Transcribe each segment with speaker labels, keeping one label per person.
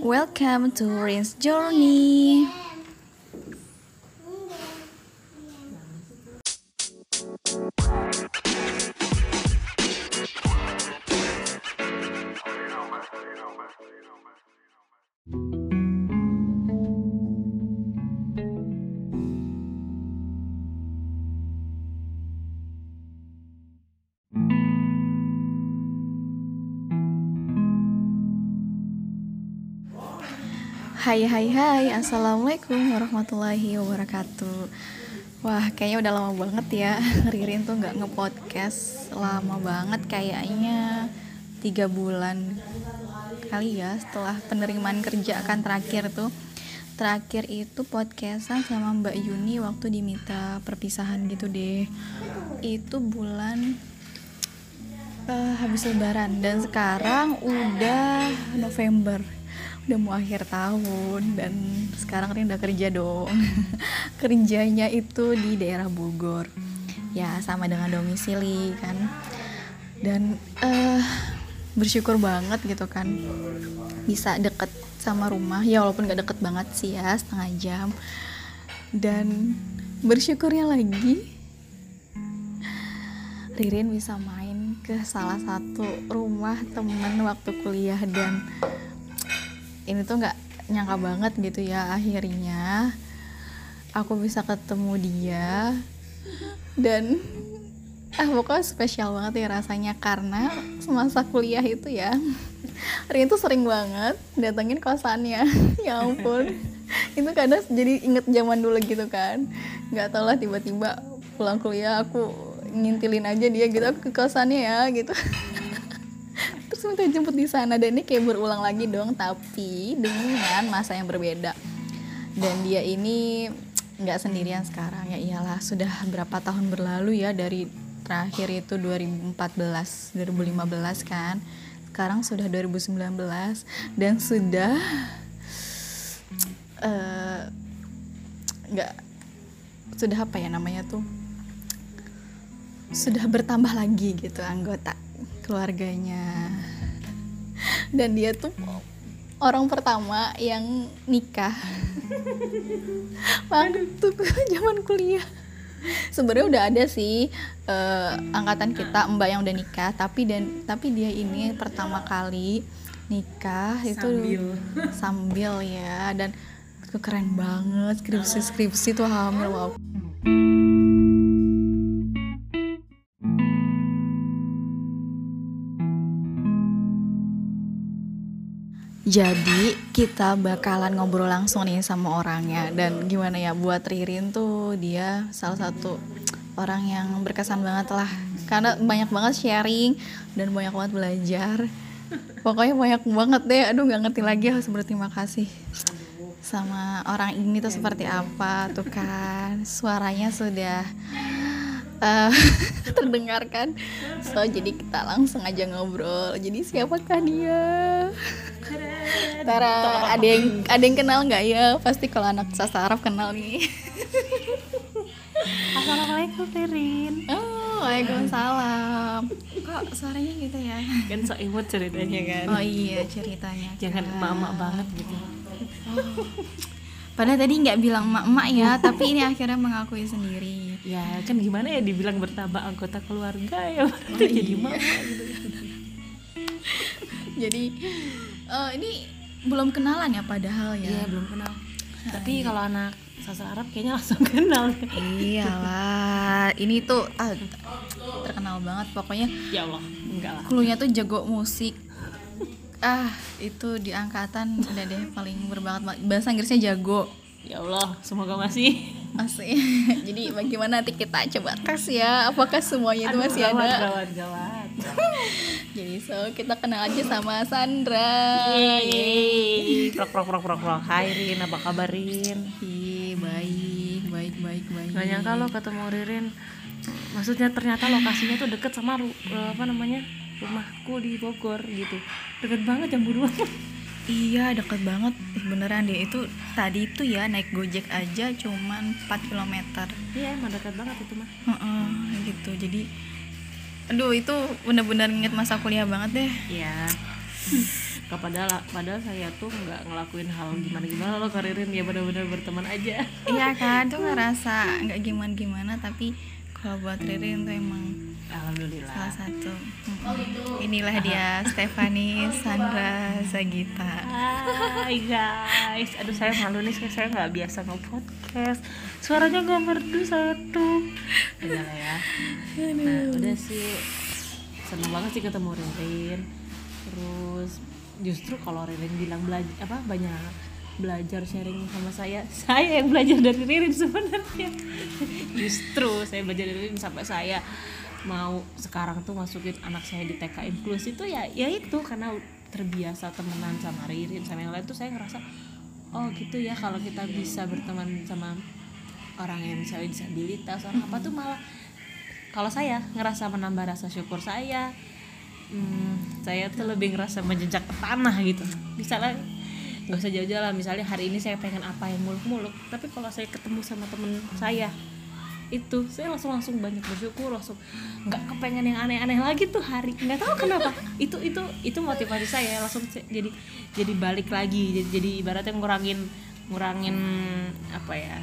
Speaker 1: Welcome to Rin's Journey. Hai hai hai. Assalamualaikum warahmatullahi wabarakatuh. Wah kayaknya udah lama banget ya Ririn tuh gak ngepodcast. Lama banget kayaknya. Tiga bulan Kali ya setelah penerimaan kerja kan terakhir tuh. Terakhir itu podcastan sama Mbak Yuni Waktu diminta perpisahan gitu deh. Itu bulan uh, Habis lebaran. Dan sekarang udah November udah mau akhir tahun dan sekarang Rin udah kerja dong. Kerjanya itu di daerah Bogor. Ya sama dengan domisili kan. Dan uh, bersyukur banget gitu kan. Bisa deket sama rumah. Ya walaupun gak deket banget sih ya setengah jam. Dan bersyukurnya lagi Ririn bisa main ke salah satu rumah temen waktu kuliah dan ini tuh nggak nyangka banget gitu ya akhirnya aku bisa ketemu dia. Dan ah pokoknya spesial banget ya rasanya karena semasa kuliah itu ya Rin tuh sering banget datengin kosannya. Ya ampun. Itu kadang jadi inget zaman dulu gitu kan. Nggak tau lah tiba-tiba pulang kuliah aku ngintilin aja dia gitu aku ke kosannya ya gitu terus minta jemput di sana. Dan ini kayak berulang lagi dong tapi dengan masa yang berbeda. Dan dia ini nggak sendirian sekarang. Ya iyalah sudah berapa tahun berlalu ya dari terakhir itu 2014 2015 kan. Sekarang sudah 2019 dan sudah nggak uh, sudah apa ya namanya tuh? Sudah bertambah lagi gitu anggota keluarganya. Dan dia tuh orang pertama yang nikah. Waktu zaman kuliah. Sebenarnya udah ada sih uh, angkatan kita mbak yang udah nikah. Tapi dan tapi dia ini pertama kali nikah itu
Speaker 2: sambil.
Speaker 1: sambil ya. Dan keren banget skripsi skripsi tuh hamil wow Jadi kita bakalan ngobrol langsung nih sama orangnya. Dan gimana ya buat Ririn tuh dia salah satu orang yang berkesan banget lah. Karena banyak banget sharing dan banyak banget belajar. Pokoknya banyak banget deh. Aduh nggak ngerti lagi harus berterima kasih sama orang ini tuh seperti apa tuh kan. Suaranya sudah uh, terdengarkan so jadi kita langsung aja ngobrol. Jadi siapakah dia Tara ada yang ada yang kenal nggak? Ya pasti kalau anak sasa Arab kenal nih.
Speaker 2: Assalamualaikum Ririn
Speaker 1: oh waalaikumsalam. Kok suaranya gitu ya?
Speaker 2: Kan so imut ceritanya kan.
Speaker 1: Oh iya ceritanya.
Speaker 2: Jangan emak-emak banget gitu.
Speaker 1: Oh. Padahal tadi nggak bilang emak-emak ya, tapi ini akhirnya mengakui sendiri.
Speaker 2: Ya kan gimana ya dibilang bertambah anggota keluarga ya berarti oh, jadi mama gitu.
Speaker 1: jadi uh, ini belum kenalan ya padahal ya.
Speaker 2: Iya belum kenal. Tapi iya. kalau anak sastra Arab kayaknya langsung kenal.
Speaker 1: Iyalah, ini tuh ah, terkenal banget pokoknya.
Speaker 2: Ya Allah, enggak lah.
Speaker 1: Klunya tuh jago musik ah itu di angkatan udah deh paling berbakat bahasa Inggrisnya jago
Speaker 2: ya Allah semoga masih
Speaker 1: masih jadi bagaimana nanti kita coba tes ya apakah semuanya itu masih
Speaker 2: gawat,
Speaker 1: ada
Speaker 2: gawat gawat
Speaker 1: jadi so kita kenal aja sama Sandra.
Speaker 2: Yeay. Prok prok prok prok prok Hai Rin. Apa kabarin
Speaker 1: Hi, baik baik baik baik.
Speaker 2: Gak nyangka lo ketemu Ririn. Maksudnya ternyata lokasinya tuh deket sama apa namanya rumahku di Bogor gitu. Deket banget jam dua.
Speaker 1: Iya deket banget. Beneran deh. Itu tadi itu ya naik gojek aja cuman 4 km
Speaker 2: Iya emang deket banget itu mah.
Speaker 1: Uh -uh, gitu. Jadi aduh itu bener-bener inget masa kuliah banget deh.
Speaker 2: Iya. Padahal padahal saya tuh nggak ngelakuin hal gimana gimana lo karirin ya benar-benar berteman aja.
Speaker 1: Iya kan tuh ngerasa nggak gimana gimana tapi kalau buat Ririn tuh emang
Speaker 2: alhamdulillah.
Speaker 1: Salah satu. Mm-mm. inilah dia Stefani Sandra Zagita.
Speaker 2: Hai guys, aduh saya malu nih, saya- saya nggak biasa nge-podcast. Suaranya nggak merdu saya tuh Udah lah ya. Nah udah sih, seneng banget sih ketemu Ririn. Terus justru kalau Ririn bilang belajar apa banyak belajar sharing sama saya saya yang belajar dari Ririn sebenarnya. Justru saya belajar dari Ririn sampai saya mau sekarang tuh masukin anak saya di TK inklusi tuh ya ya itu karena terbiasa temenan sama Ririn sama yang lain tuh saya ngerasa oh gitu ya kalau kita bisa berteman sama orang yang misalnya disabilitas orang apa tuh malah kalau saya ngerasa menambah rasa syukur saya hmm, saya tuh lebih ngerasa menjejak ke tanah gitu. Misalnya nggak usah jauh-jauh lah misalnya hari ini saya pengen apa yang muluk-muluk tapi kalau saya ketemu sama temen saya itu. Saya langsung langsung banyak bersyukur langsung nggak kepengen yang aneh-aneh lagi tuh hari. Nggak tahu kenapa. Itu itu itu motivasi saya. Langsung jadi jadi balik lagi. Jadi, jadi ibaratnya ngurangin ngurangin apa ya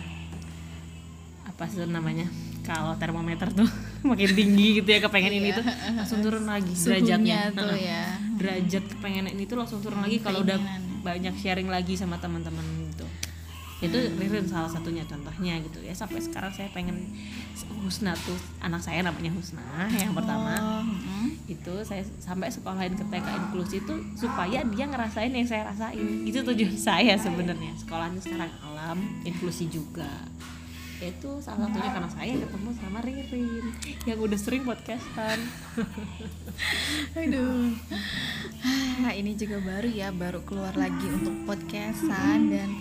Speaker 2: apa sih namanya kalau termometer tuh makin tinggi gitu ya kepengen ini tuh langsung turun lagi derajatnya.
Speaker 1: tuh ya.
Speaker 2: Derajat kepengen ini tuh langsung turun lagi kalau udah banyak sharing lagi sama teman-teman itu Ririn salah satunya contohnya gitu ya. Sampai sekarang saya pengen Husna tuh anak saya namanya Husna yang pertama.
Speaker 1: Oh, mm.
Speaker 2: itu saya sampai sekolahin ke TK inklusi itu supaya dia ngerasain yang saya rasain. Itu tujuan saya sebenarnya. Sekolahnya sekarang alam inklusi juga. Itu salah satunya karena saya ketemu sama Ririn yang udah sering podcastan.
Speaker 1: Aduh. Ah, ini juga baru ya, baru keluar lagi untuk podcastan dan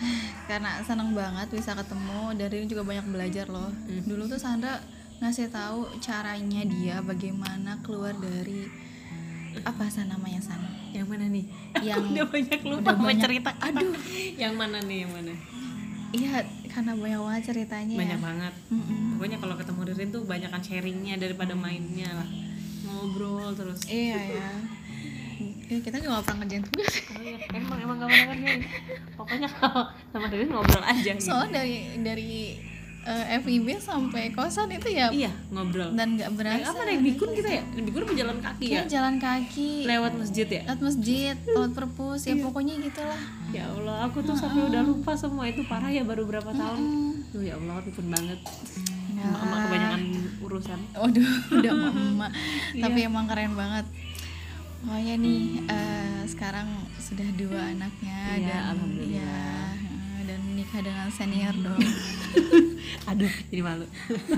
Speaker 1: karena seneng banget bisa ketemu dari ini juga banyak belajar loh. Dulu tuh Sandra ngasih tahu caranya dia bagaimana keluar dari apa san namanya san?
Speaker 2: Yang mana nih?
Speaker 1: Yang
Speaker 2: udah banyak lupa
Speaker 1: udah
Speaker 2: mau
Speaker 1: banyak-
Speaker 2: cerita. Aduh. Yang mana nih yang mana?
Speaker 1: Iya karena banyak banget ceritanya
Speaker 2: banyak
Speaker 1: ya
Speaker 2: banget.
Speaker 1: Mm-mm.
Speaker 2: pokoknya kalau ketemu Ririn tuh banyakan sharingnya daripada mainnya lah. Ngobrol terus.
Speaker 1: Iya ya Ya, kita juga gak pernah ngerjain tugas.
Speaker 2: Oh iya, emang emang gak pernah ngerjain. Pokoknya kalau sama Ririn ngobrol aja gitu.
Speaker 1: soalnya dari dari eh, FIB sampai kosan itu ya
Speaker 2: iya ngobrol.
Speaker 1: dan nggak berasa.
Speaker 2: Apa naik bikun kita ya? Naik bikun apa jalan kaki ya?
Speaker 1: jalan kaki.
Speaker 2: Lewat masjid ya?
Speaker 1: Lewat masjid lewat perpus
Speaker 2: Iya.
Speaker 1: ya pokoknya gitulah.
Speaker 2: Ya Allah aku tuh sampai udah lupa semua itu parah ya baru berapa tahun.
Speaker 1: Hmm.
Speaker 2: Duh ya Allah pikun banget.
Speaker 1: Ya.
Speaker 2: emak kebanyakan urusan.
Speaker 1: Waduh udah mama
Speaker 2: Iya.
Speaker 1: tapi emang keren banget pokoknya nih eh, sekarang sudah dua anaknya
Speaker 2: Iya,
Speaker 1: dan
Speaker 2: alhamdulillah.
Speaker 1: ya, dan menikah dengan senior dong.
Speaker 2: Aduh jadi malu.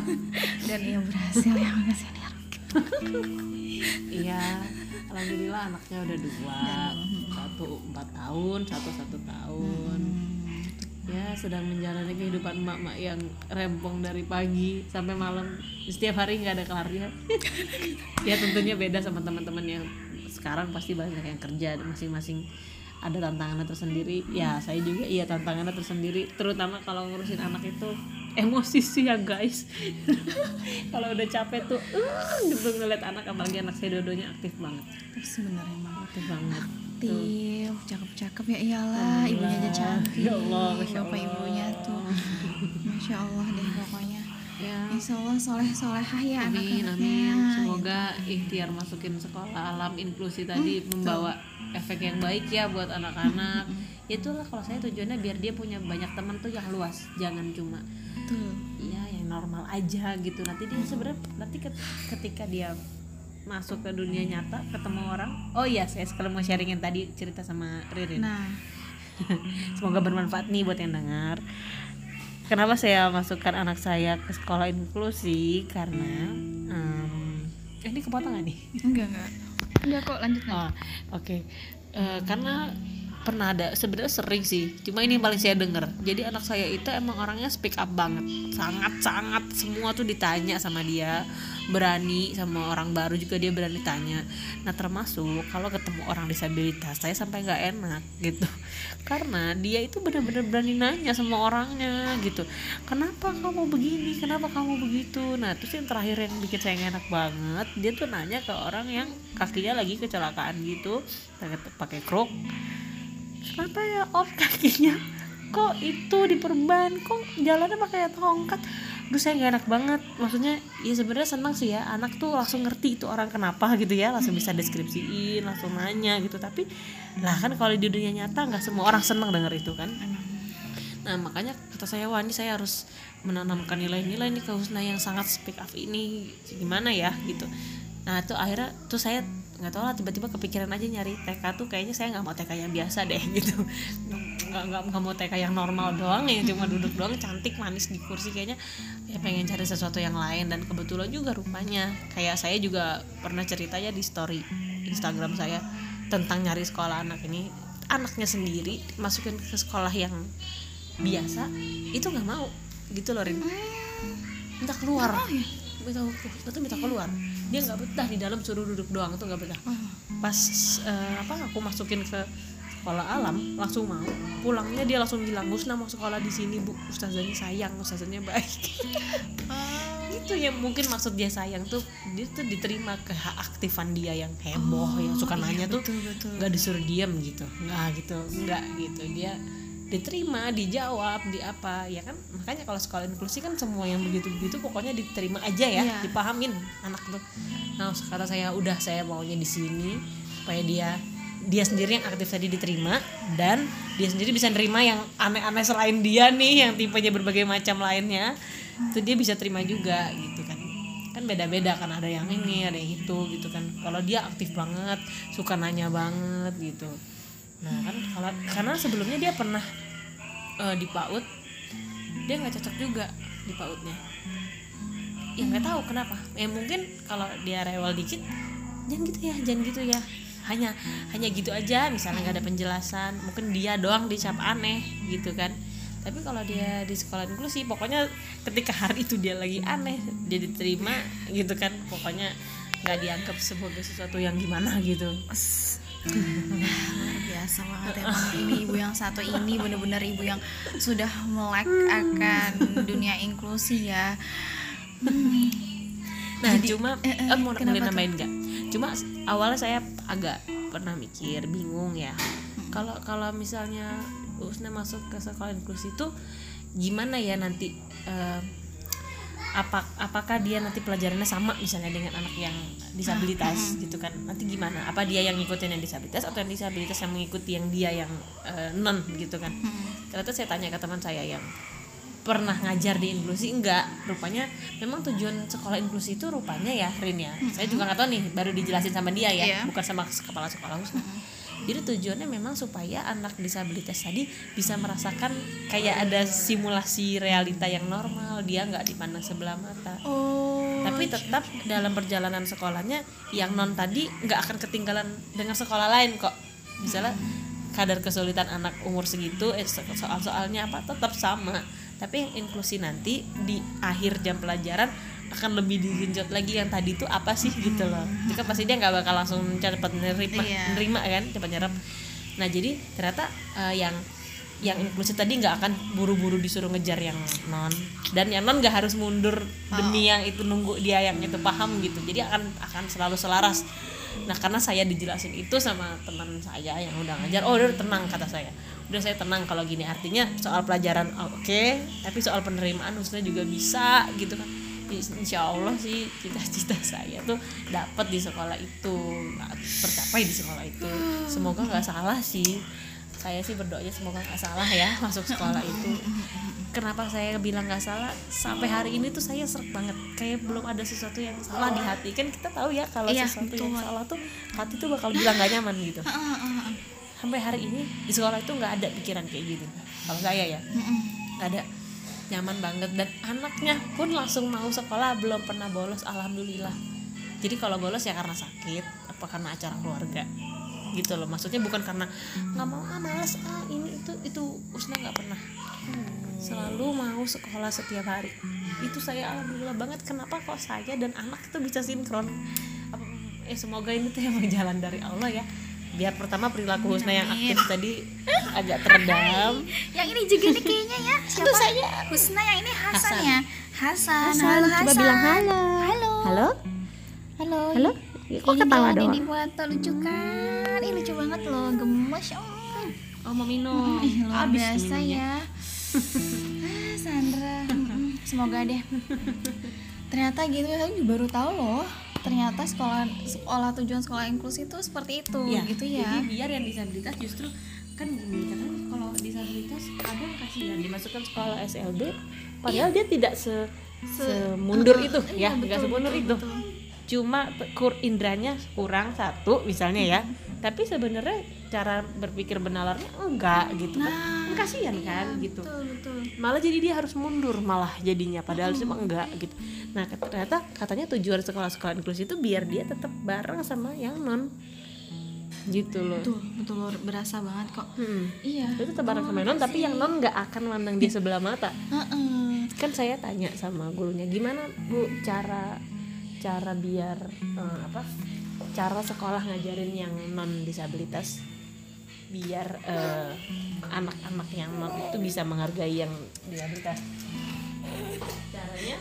Speaker 1: Dan ia berhasil ya dengan senior.
Speaker 2: Iya alhamdulillah anaknya udah dua.
Speaker 1: Dan-
Speaker 2: satu empat tahun satu satu tahun. Ya sedang menjalani kehidupan emak-emak yang rempong dari pagi sampai malam. Setiap hari nggak ada kelarnya. Ya tentunya beda sama teman-teman yang sekarang pasti banyak yang kerja masing-masing ada tantangannya tersendiri. Ya saya juga iya tantangannya tersendiri. Terutama kalau ngurusin anak itu emosi sih ya guys. Kalau udah capek tuh uh, gitu ngeliat anak apalagi anak saya dua-duanya aktif banget.
Speaker 1: Tapi sebenarnya emang
Speaker 2: aktif banget.
Speaker 1: Aktif cakep-cakep ya iyalah ibunya aja cantik.
Speaker 2: Ya Allah, Masya
Speaker 1: bapak
Speaker 2: Allah.
Speaker 1: ibunya tuh. Masya Allah deh pokoknya
Speaker 2: ya.
Speaker 1: Insya Allah soleh solehah ya
Speaker 2: Amin,
Speaker 1: anak-anaknya.
Speaker 2: amin. Semoga ikhtiar masukin sekolah alam inklusi tadi membawa efek yang baik ya buat anak-anak. Ya Itulah kalau saya tujuannya biar dia punya banyak teman tuh yang luas, jangan cuma
Speaker 1: betul.
Speaker 2: ya yang normal aja gitu. Nanti dia sebenarnya nanti ket- ketika dia masuk ke dunia nyata ketemu orang oh iya saya sekali mau sharingin tadi cerita sama Ririn.
Speaker 1: Nah.
Speaker 2: Semoga bermanfaat nih buat yang dengar kenapa saya masukkan anak saya ke sekolah inklusi? Karena eh, ini kepotong nih?
Speaker 1: Enggak enggak. Enggak kok lanjut
Speaker 2: oh oke. Eh, karena pernah ada sebenarnya sering sih. Cuma ini yang paling saya dengar jadi anak saya itu emang orangnya speak up banget. Sangat sangat semua tuh ditanya sama dia berani sama orang baru juga dia berani tanya. Nah termasuk kalau ketemu orang disabilitas saya sampai nggak enak gitu. Karena dia itu benar-benar berani nanya sama orangnya gitu. Kenapa kamu begini? Kenapa kamu begitu? Nah terus yang terakhir yang bikin saya nggak enak banget dia tuh nanya ke orang yang kakinya lagi kecelakaan gitu pakai pakai krok kenapa ya om kakinya? Kok itu diperban? Kok jalannya pakai tongkat Duh saya gak enak banget. Maksudnya ya sebenarnya senang sih ya. Anak tuh langsung ngerti itu orang kenapa gitu ya. Langsung bisa deskripsiin Langsung nanya gitu. Tapi lah kan kalau di dunia nyata nggak semua orang senang denger itu kan. Nah makanya kata saya wah ini saya harus menanamkan nilai-nilai nih ke Husna yang sangat speak up ini. Gimana ya? Gitu. Nah itu akhirnya tuh saya nggak tahu lah tiba-tiba kepikiran aja nyari TK tuh kayaknya saya nggak mau TK yang biasa deh gitu nggak nggak nggak mau TK yang normal doang yang cuma duduk doang cantik manis di kursi kayaknya. Ya pengen cari sesuatu yang lain dan kebetulan juga rupanya kayak saya juga pernah cerita ya di story Instagram saya tentang nyari sekolah anak ini. Anaknya sendiri masukin ke sekolah yang biasa itu nggak mau gitu loh Rin. Minta keluar. Minta itu minta keluar. Dia nggak betah di dalam suruh duduk doang tuh nggak betah. Pas eh, apa aku masukin ke sekolah alam langsung mau. Pulangnya dia langsung bilang Musna mau sekolah di sini bu. Ustazahnya sayang ustazahnya baik. Itu yang mungkin maksud dia sayang tuh dia tuh diterima keaktifan dia yang heboh yang suka nanya tuh
Speaker 1: betul betul.
Speaker 2: nggak disuruh diam gitu. Nggak gitu nggak gitu. Dia diterima dijawab di apa ya kan? Makanya kalau sekolah inklusi kan semua yang begitu begitu pokoknya diterima aja ya
Speaker 1: Iya.
Speaker 2: dipahamin anak tuh. Nah kata saya udah saya maunya di sini. Supaya dia dia sendiri yang aktif tadi diterima dan dia sendiri bisa nerima yang aneh-aneh selain dia nih yang tipenya berbagai macam lainnya. Itu dia bisa terima juga gitu kan. Kan beda-beda kan ada yang ini ada yang itu gitu kan. Kalau dia aktif banget suka nanya banget gitu. Nah kan kalau karena sebelumnya dia pernah eh, di PAUD dia nggak cocok juga di PAUDnya. Ya nggak tahu kenapa. Ya mungkin kalau dia rewel dikit jangan gitu ya jangan gitu ya hanya hanya gitu aja misalnya nggak ada penjelasan mungkin dia doang dicap aneh gitu kan. Tapi kalau dia di sekolah inklusi pokoknya ketika hari itu dia lagi aneh dia diterima gitu kan. Pokoknya nggak dianggap sebagai sesuatu yang gimana gitu.
Speaker 1: Luar biasa banget emang ini ibu yang satu ini bener-bener ibu yang sudah melek akan dunia inklusi ya.
Speaker 2: Nah,
Speaker 1: Jadi,
Speaker 2: cuma
Speaker 1: eh, eh,
Speaker 2: eh, mau nambahin nggak? Cuma awalnya saya agak pernah mikir, bingung ya. Kalau kalau misalnya Usna masuk ke sekolah inklusi itu gimana ya nanti eh, apa apakah dia nanti pelajarannya sama misalnya dengan anak yang disabilitas gitu kan? Nanti gimana? Apa dia yang ngikutin yang disabilitas atau yang disabilitas yang mengikuti yang dia yang eh, non gitu kan? Ternyata saya tanya ke teman saya yang pernah ngajar di inklusi? Enggak. Rupanya memang tujuan sekolah inklusi itu rupanya ya Rin ya. Saya juga nggak tahu nih baru dijelasin sama dia ya
Speaker 1: Iya.
Speaker 2: bukan sama kepala sekolah khusus. Jadi tujuannya memang supaya anak disabilitas tadi bisa merasakan kayak ada simulasi realita yang normal dia nggak dipandang sebelah mata.
Speaker 1: Oh
Speaker 2: tapi tetap dalam perjalanan sekolahnya yang non tadi nggak akan ketinggalan dengan sekolah lain kok. Misalnya kadar kesulitan anak umur segitu eh, so- soal-soalnya apa tetap sama tapi yang inklusi nanti di akhir jam pelajaran akan lebih digenjot lagi yang tadi itu apa sih gitu loh. Itu kan pasti dia nggak bakal langsung cepat nerima
Speaker 1: Iya.
Speaker 2: nerima kan cepat nyerap. Nah jadi ternyata eh, yang yang inklusi tadi nggak akan buru-buru disuruh ngejar yang non. Dan yang non nggak harus mundur demi yang itu nunggu dia yang itu paham gitu. Jadi akan akan selalu selaras. Nah karena saya dijelasin itu sama teman saya yang udah ngajar oh udah tenang kata saya udah saya tenang kalau gini. Artinya soal pelajaran oke tapi soal penerimaan khususnya juga bisa gitu kan. Insya Allah sih cita-cita saya tuh dapat di sekolah itu tercapai di sekolah itu. Semoga nggak salah sih. Saya sih berdoanya semoga nggak salah ya masuk sekolah itu. Kenapa saya bilang nggak salah? Sampai hari ini tuh saya serak banget. Kayak belum ada sesuatu yang salah di hati. Kan kita tahu ya kalau
Speaker 1: Iya,
Speaker 2: sesuatu yang salah tuh hati tuh bakal bilang nggak nyaman gitu sampai hari ini di sekolah itu nggak ada pikiran kayak gitu kalau saya ya. Nggak ada. Nyaman banget. Dan anaknya pun langsung mau sekolah belum pernah bolos alhamdulillah. Jadi kalau bolos ya karena sakit apa karena acara keluarga? Gitu loh. Maksudnya bukan karena nggak mau ah malas ah ini itu itu. Usna nggak pernah. Selalu mau sekolah setiap hari. Itu saya alhamdulillah banget. Kenapa kok saya dan anak itu bisa sinkron? Apa- eh semoga ini tuh emang jalan dari Allah ya biar pertama perilaku Husna yang aktif tadi agak teredam
Speaker 1: Yang ini juga nih kayaknya ya. Siapa? Husna yang ini Hasan, ya. Hasan.
Speaker 2: Hasan,
Speaker 1: Halo
Speaker 2: coba
Speaker 1: Hasan.
Speaker 2: bilang halo.
Speaker 1: Halo.
Speaker 2: halo
Speaker 1: Halo.
Speaker 2: halo kok
Speaker 1: Ini
Speaker 2: ketawa
Speaker 1: dia
Speaker 2: doang
Speaker 1: Didi Buato lucu kan. Ini lucu banget loh, gemes. Oh.
Speaker 2: oh mau minum
Speaker 1: Ih, luar biasa
Speaker 2: minumnya.
Speaker 1: ya. Ah, Sandra. Semoga deh. Ternyata gitu ya, juga baru tahu loh. Ternyata sekolah sekolah tujuan sekolah inklusi itu seperti itu
Speaker 2: Iya,
Speaker 1: gitu ya.
Speaker 2: Jadi biar yang disabilitas justru kan gini kan kalau disabilitas ada yang kasihan dimasukkan sekolah SLB padahal dia tidak se, semundur itu
Speaker 1: Iya,
Speaker 2: ya, nggak
Speaker 1: betul,
Speaker 2: semundur
Speaker 1: betul,
Speaker 2: itu.
Speaker 1: betul.
Speaker 2: Cuma kur indranya kurang satu misalnya ya. Tapi sebenarnya cara berpikir benalarnya enggak gitu kan. Kan kasihan kan gitu.
Speaker 1: Betul, betul.
Speaker 2: Malah jadi dia harus mundur malah jadinya padahal cuma enggak gitu. Nah, ternyata katanya tujuan sekolah-sekolah inklusi itu biar dia tetap bareng sama yang non gitu loh.
Speaker 1: Betul, betul berasa banget kok.
Speaker 2: Hmm.
Speaker 1: Iya.
Speaker 2: Itu tetap bareng sama non tapi yang non nggak akan mandang dia sebelah mata.
Speaker 1: Heeh.
Speaker 2: Kan saya tanya sama gurunya gimana bu cara cara biar eh, apa cara sekolah ngajarin yang non disabilitas biar eh, anak-anak yang non itu bisa menghargai yang disabilitas. Caranya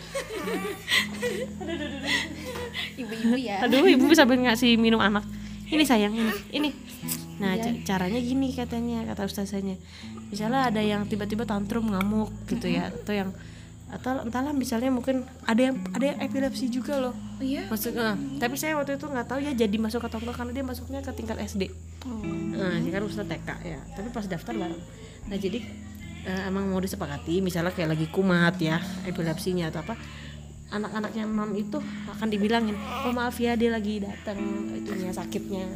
Speaker 1: Ibu-ibu ya.
Speaker 2: Aduh, ibu bisa ngasih minum anak. Ini sayang ini. Ini. Nah, ca- caranya gini katanya, kata ustazanya. Misalnya ada yang tiba-tiba tantrum ngamuk gitu ya, atau yang atau entahlah misalnya mungkin ada yang ada yang epilepsi juga loh.
Speaker 1: Iya.
Speaker 2: Masuk, eh, tapi saya waktu itu nggak tahu ya jadi masuk ke tonton karena dia masuknya ke tingkat SD.
Speaker 1: Oh.
Speaker 2: Nah, dia kan ustaz TK ya. Tapi pas daftar bareng. Nah, jadi eh, emang mau disepakati misalnya kayak lagi kumat ya, epilepsinya atau apa anak-anak yang non itu akan dibilangin oh maaf ya dia lagi datang itunya sakitnya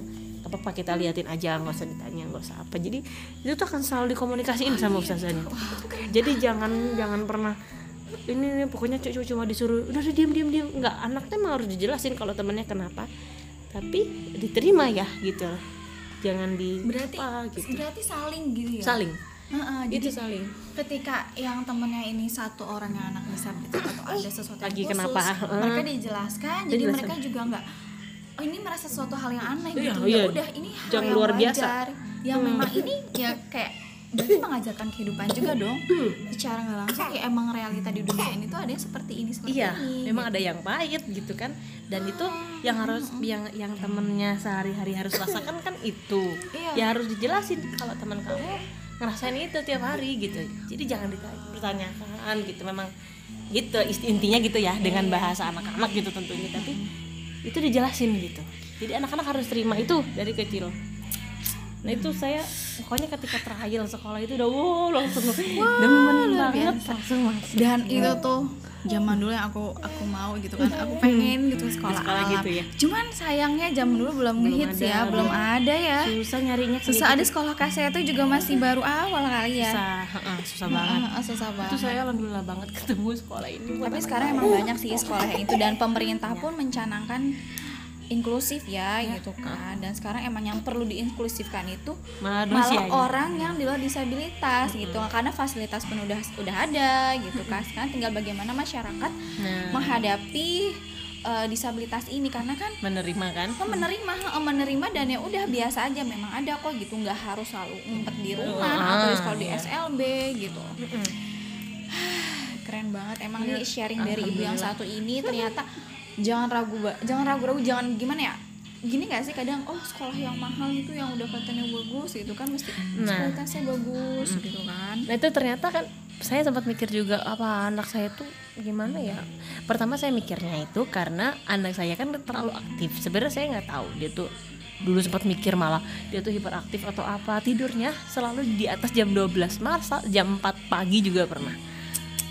Speaker 2: apa apa kita liatin aja nggak usah ditanya nggak usah apa jadi itu tuh akan selalu dikomunikasiin sama ustazanya jadi jangan jangan pernah ini nih pokoknya cu- cu- cuma disuruh udah udah diam diam diam nggak anaknya emang harus dijelasin kalau temennya kenapa tapi diterima ya gitu jangan di
Speaker 1: Berarti
Speaker 2: apa gitu
Speaker 1: berarti saling gitu ya.
Speaker 2: saling
Speaker 1: Heeh,
Speaker 2: itu
Speaker 1: jadi
Speaker 2: saling
Speaker 1: ketika yang temennya ini satu orang yang anak disabilitas atau ada sesuatu yang
Speaker 2: Lagi
Speaker 1: khusus,
Speaker 2: kenapa?
Speaker 1: mereka dijelaskan jadi
Speaker 2: Dijelaskan.
Speaker 1: mereka juga nggak oh ini merasa sesuatu hal yang aneh
Speaker 2: Iya,
Speaker 1: gitu
Speaker 2: iya.
Speaker 1: ya udah ini hal yang
Speaker 2: luar
Speaker 1: wajar
Speaker 2: biasa.
Speaker 1: yang
Speaker 2: Hmm.
Speaker 1: memang ini ya kayak berarti mengajarkan kehidupan juga dong. Secara nggak langsung ya emang realita di dunia ini tuh ada yang seperti ini seperti
Speaker 2: iya
Speaker 1: ini
Speaker 2: memang ada yang pahit gitu kan. Dan itu yang harus yang yang temennya sehari-hari harus rasakan kan itu.
Speaker 1: Iya.
Speaker 2: ya harus dijelasin kalau teman kamu ngerasain itu tiap hari gitu. Jadi jangan ditanya- dipertanyakan gitu memang gitu intinya gitu ya dengan bahasa anak-anak gitu tentunya. Tapi itu dijelasin gitu. Jadi anak-anak harus terima itu dari kecil nah itu saya pokoknya ketika trial sekolah itu udah wow langsung demen
Speaker 1: luar
Speaker 2: banget
Speaker 1: biasa.
Speaker 2: langsung masuk.
Speaker 1: Dan itu tuh zaman dulu yang aku aku mau gitu kan aku pengen gitu sekolah,
Speaker 2: Sekolah
Speaker 1: alam.
Speaker 2: gitu ya?
Speaker 1: cuman sayangnya zaman dulu belum ngehits
Speaker 2: ada,
Speaker 1: ya belum ada ya.
Speaker 2: Susah nyarinya
Speaker 1: susah
Speaker 2: gitu.
Speaker 1: ada sekolah kasih itu juga masih baru awal kali ya.
Speaker 2: Susah heeh, susah banget.
Speaker 1: Heeh, susah
Speaker 2: itu
Speaker 1: banget.
Speaker 2: saya alhamdulillah banget ketemu sekolah ini.
Speaker 1: Tapi sekarang emang banyak sih sekolah yang itu dan pemerintah pun mencanangkan inklusif ya gitu kan. Dan sekarang emang yang perlu diinklusifkan itu
Speaker 2: malah
Speaker 1: malah
Speaker 2: dosianya.
Speaker 1: orang yang di luar disabilitas gitu. Karena fasilitas pun udah udah ada gitu kan. Sekarang tinggal bagaimana masyarakat
Speaker 2: nah.
Speaker 1: menghadapi eh, disabilitas ini. Karena kan
Speaker 2: menerima kan?
Speaker 1: Kan menerima menerima dan ya udah biasa aja. Memang ada kok gitu. Nggak harus selalu ngumpet di rumah
Speaker 2: Ah,
Speaker 1: atau di sekolah di
Speaker 2: iya.
Speaker 1: SLB gitu. Keren banget. Emang
Speaker 2: Iya,
Speaker 1: nih sharing dari ibu yang satu ini ternyata jangan ragu jangan ragu-ragu jangan gimana ya? Gini gak sih kadang oh sekolah yang mahal itu yang udah katanya bagus gitu kan mesti
Speaker 2: Nah.
Speaker 1: kualitasnya bagus gitu kan.
Speaker 2: Nah itu ternyata kan saya sempat mikir juga apa anak saya tuh gimana ya? Pertama saya mikirnya itu karena anak saya kan terlalu aktif. Sebenarnya saya nggak tahu dia tuh dulu sempat mikir malah dia tuh hiperaktif atau apa. Tidurnya selalu di atas jam 12 masa jam 4 pagi juga pernah.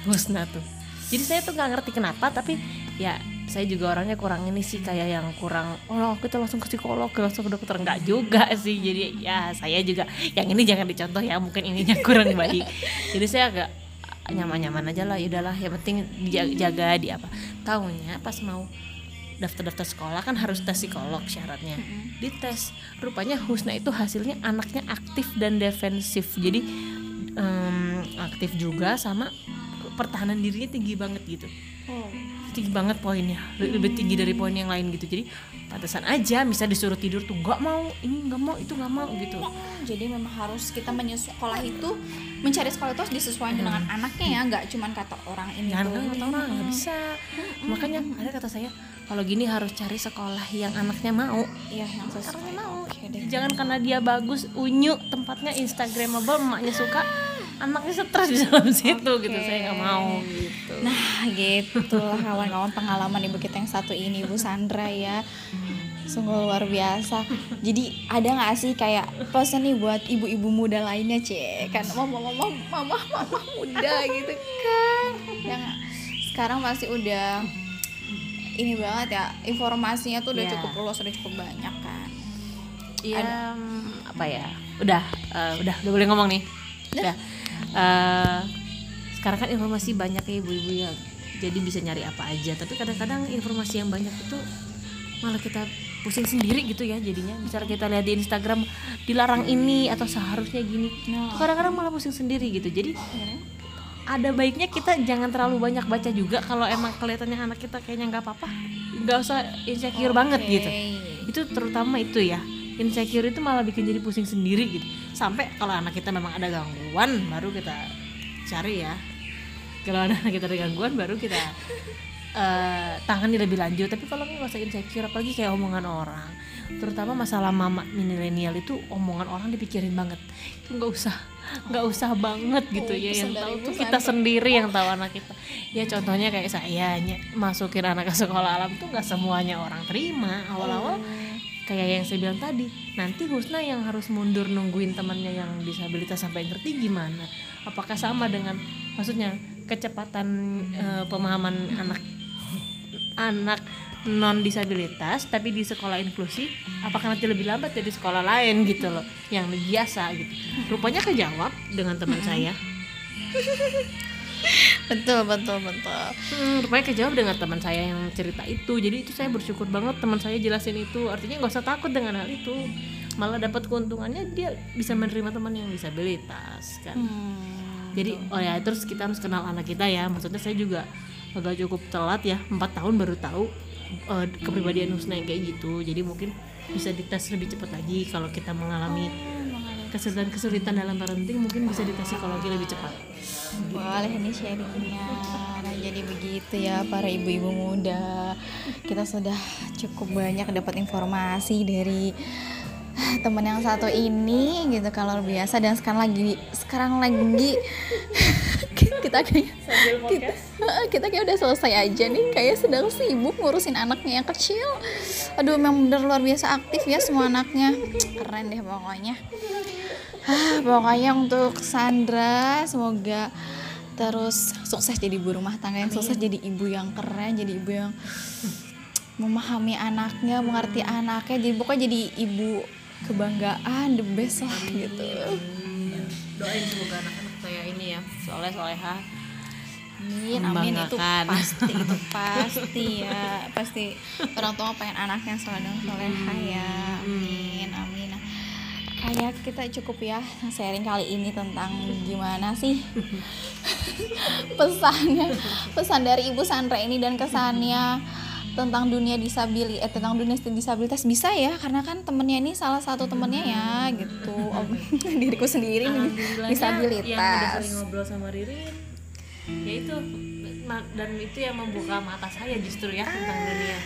Speaker 2: Husna tuh. Jadi saya tuh nggak ngerti kenapa tapi ya saya juga orangnya kurang ini sih kayak yang kurang oh kita langsung ke psikolog langsung ke dokter. Nggak juga sih jadi ya saya juga yang ini jangan dicontoh ya mungkin ininya kurang baik. Jadi saya agak nyaman-nyaman aja lah yaudahlah yang penting dijaga jaga di apa. Tahunya pas mau daftar-daftar sekolah kan harus tes psikolog syaratnya. Dites rupanya Husna itu hasilnya anaknya aktif dan defensif. Jadi em, aktif juga sama pertahanan dirinya tinggi banget gitu.
Speaker 1: Oh.
Speaker 2: Tinggi banget poinnya. Le- lebih tinggi dari poin yang lain gitu. Jadi pantesan aja bisa disuruh tidur tuh nggak mau ini nggak mau itu nggak mau gitu.
Speaker 1: Jadi memang harus kita menyesuaikan sekolah itu mencari sekolah itu harus disesuaikan dengan anaknya ya nggak cuman kata orang ini
Speaker 2: jangan
Speaker 1: tuh.
Speaker 2: kata orang nggak bisa. Makanya ada kata saya kalau gini harus cari sekolah yang anaknya mau.
Speaker 1: Iya yang sesuai.
Speaker 2: Anaknya mau.
Speaker 1: Deh.
Speaker 2: Jangan karena dia bagus unyu tempatnya instagramable emaknya suka anaknya stres di dalam situ gitu saya nggak mau. gitu.
Speaker 1: Nah gitu. Kawan-kawan pengalaman ibu kita yang satu ini Ibu Sandra ya. Sungguh luar biasa. Jadi ada gak sih kayak pesan nih buat ibu-ibu muda lainnya Cek Kan mama mama mama mama muda gitu kan. Yang sekarang masih udah ini banget ya informasinya tuh udah
Speaker 2: Iya.
Speaker 1: cukup luas udah cukup banyak kan.
Speaker 2: Ya apa ya? Udah eh, udah udah boleh ngomong nih. Udah Eh, sekarang kan informasi banyak ya ibu-ibu ya. Jadi bisa nyari apa aja. Tapi kadang-kadang informasi yang banyak itu malah kita pusing sendiri gitu ya jadinya. Misalnya kita lihat di Instagram dilarang ini atau seharusnya gini.
Speaker 1: Nah.
Speaker 2: Kadang-kadang malah pusing sendiri gitu. Jadi ada baiknya kita jangan terlalu banyak baca juga kalau emang kelihatannya anak kita kayaknya nggak apa-apa. Nggak usah insecure banget gitu. Itu terutama itu ya insecure itu malah bikin jadi pusing sendiri gitu. Sampai kalau anak kita memang ada gangguan baru kita cari ya. Kalau anak kita ada gangguan baru kita eh tangani lebih lanjut. Tapi kalau nggak usah insecure apalagi kayak omongan orang terutama masalah mama milenial itu omongan orang dipikirin banget. Itu nggak usah nggak usah banget gitu
Speaker 1: Oh,
Speaker 2: ya yang tahu tuh kita
Speaker 1: Sandra.
Speaker 2: sendiri yang tahu anak kita. Ya contohnya kayak saya masukin anak ke sekolah alam tuh nggak semuanya orang terima. Awal-awal kayak yang saya bilang tadi nanti Husna yang harus mundur nungguin temannya yang disabilitas sampai ngerti gimana? Apakah sama dengan maksudnya kecepatan eh, pemahaman anak anak non disabilitas tapi di sekolah inklusif apakah nanti lebih lambat dari sekolah lain gitu loh yang biasa gitu? Rupanya kejawab dengan teman saya
Speaker 1: Betul betul betul.
Speaker 2: Hmm, rupanya kejawab dengan teman saya yang cerita itu. Jadi itu saya bersyukur banget teman saya jelasin itu. Artinya nggak usah takut dengan hal itu. Malah dapat keuntungannya dia bisa menerima teman yang disabilitas kan.
Speaker 1: Hmm,
Speaker 2: jadi oh ya terus kita harus kenal anak kita ya. Maksudnya saya juga agak cukup telat ya. Empat tahun baru tahu eh, kepribadian Husna yang kayak gitu. Jadi mungkin bisa dites lebih cepat lagi kalau kita mengalami kesulitan-kesulitan dalam parenting mungkin bisa dites psikologi lebih cepat.
Speaker 1: Boleh ini sharingnya. Nah jadi begitu ya para ibu-ibu muda. Kita sudah cukup banyak dapat informasi dari teman yang satu ini gitu kalau biasa. Dan sekarang lagi sekarang lagi kita kayak kita, kita kayak udah selesai aja nih. Kayak sedang sibuk ngurusin anaknya yang kecil aduh memang bener luar biasa aktif ya semua anaknya. Keren deh pokoknya. Ah, pokoknya untuk Sandra semoga terus sukses jadi ibu rumah tangga yang sukses jadi ibu yang keren jadi ibu yang memahami anaknya mengerti anaknya jadi pokoknya jadi ibu kebanggaan the best lah gitu.
Speaker 2: Doain semoga anak-anak saya ini ya soleh soleha
Speaker 1: amin amin. Itu pasti itu pasti ya. Pasti orang tua pengen anaknya soleh dan soleha ya. Amin amin. Nah, kayak kita cukup ya sharing kali ini tentang gimana sih pesannya pesan dari ibu Sandra ini dan kesannya tentang dunia disabilitas eh, tentang dunia disabilitas. Bisa ya karena kan temennya ini salah satu temennya ya gitu. Om diriku sendiri
Speaker 2: Alhamdulillahnya yang udah
Speaker 1: disabilitas
Speaker 2: sering ngobrol sama Ririn ya itu dan itu yang membuka mata saya justru ya tentang dunia.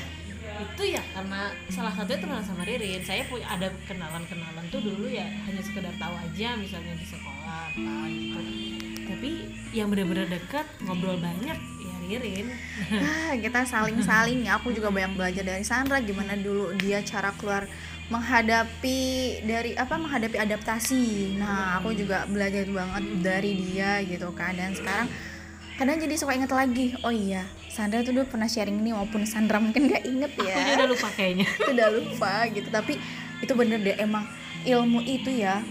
Speaker 2: Itu ya karena salah satunya kenal sama Ririn. Saya punya ada kenalan-kenalan tuh dulu ya hanya sekedar tahu aja misalnya di sekolah apa gitu. Tapi yang benar-benar dekat ngobrol banyak ya Ririn.
Speaker 1: Ah, kita saling-saling ya. Aku juga banyak belajar dari Sandra gimana dulu dia cara keluar menghadapi dari apa menghadapi adaptasi. Nah aku juga belajar banget dari dia gitu kan. Dan sekarang kadang jadi suka inget lagi oh iya Sandra tuh dulu pernah sharing ini walaupun Sandra mungkin gak inget
Speaker 2: aku
Speaker 1: ya
Speaker 2: udah lupa kayaknya.
Speaker 1: Udah lupa gitu tapi itu bener deh emang ilmu itu ya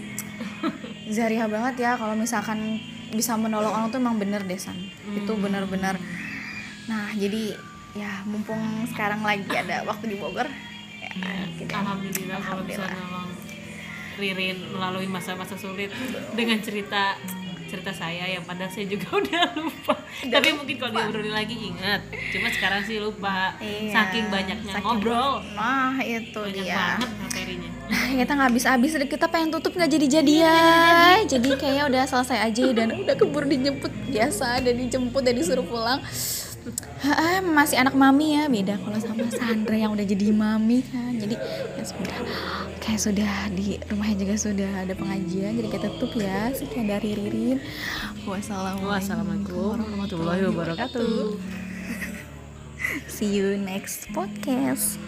Speaker 1: Zariah banget ya kalau misalkan bisa menolong orang tuh emang bener deh San. Itu bener-bener. Nah jadi ya mumpung sekarang lagi ada waktu di Bogor ya, gitu.
Speaker 2: Alhamdulillah kalau bisa
Speaker 1: Alhamdulillah.
Speaker 2: nolong Ririn melalui masa-masa sulit dengan cerita cerita saya yang padahal saya juga udah lupa. Tapi mungkin kalau diobrolin lagi ingat. Cuma sekarang sih lupa.
Speaker 1: Iya,
Speaker 2: saking banyaknya
Speaker 1: saking-
Speaker 2: ngobrol.
Speaker 1: Nah itu
Speaker 2: banyak
Speaker 1: dia.
Speaker 2: banget materinya.
Speaker 1: Nah, kita nggak habis-habis kita pengen tutup nggak jadi-jadi ya jadi kayaknya udah selesai aja dan udah keburu dijemput. Biasa dan dijemput dan disuruh pulang Ah, masih anak mami ya beda kalau sama Sandra yang udah jadi mami kan. Jadi ya sudah kayak sudah di rumahnya juga sudah ada pengajian jadi kita tutup ya sekian dari Ririn.
Speaker 2: Wassalamualaikum warahmatullahi wabarakatuh.
Speaker 1: See you next podcast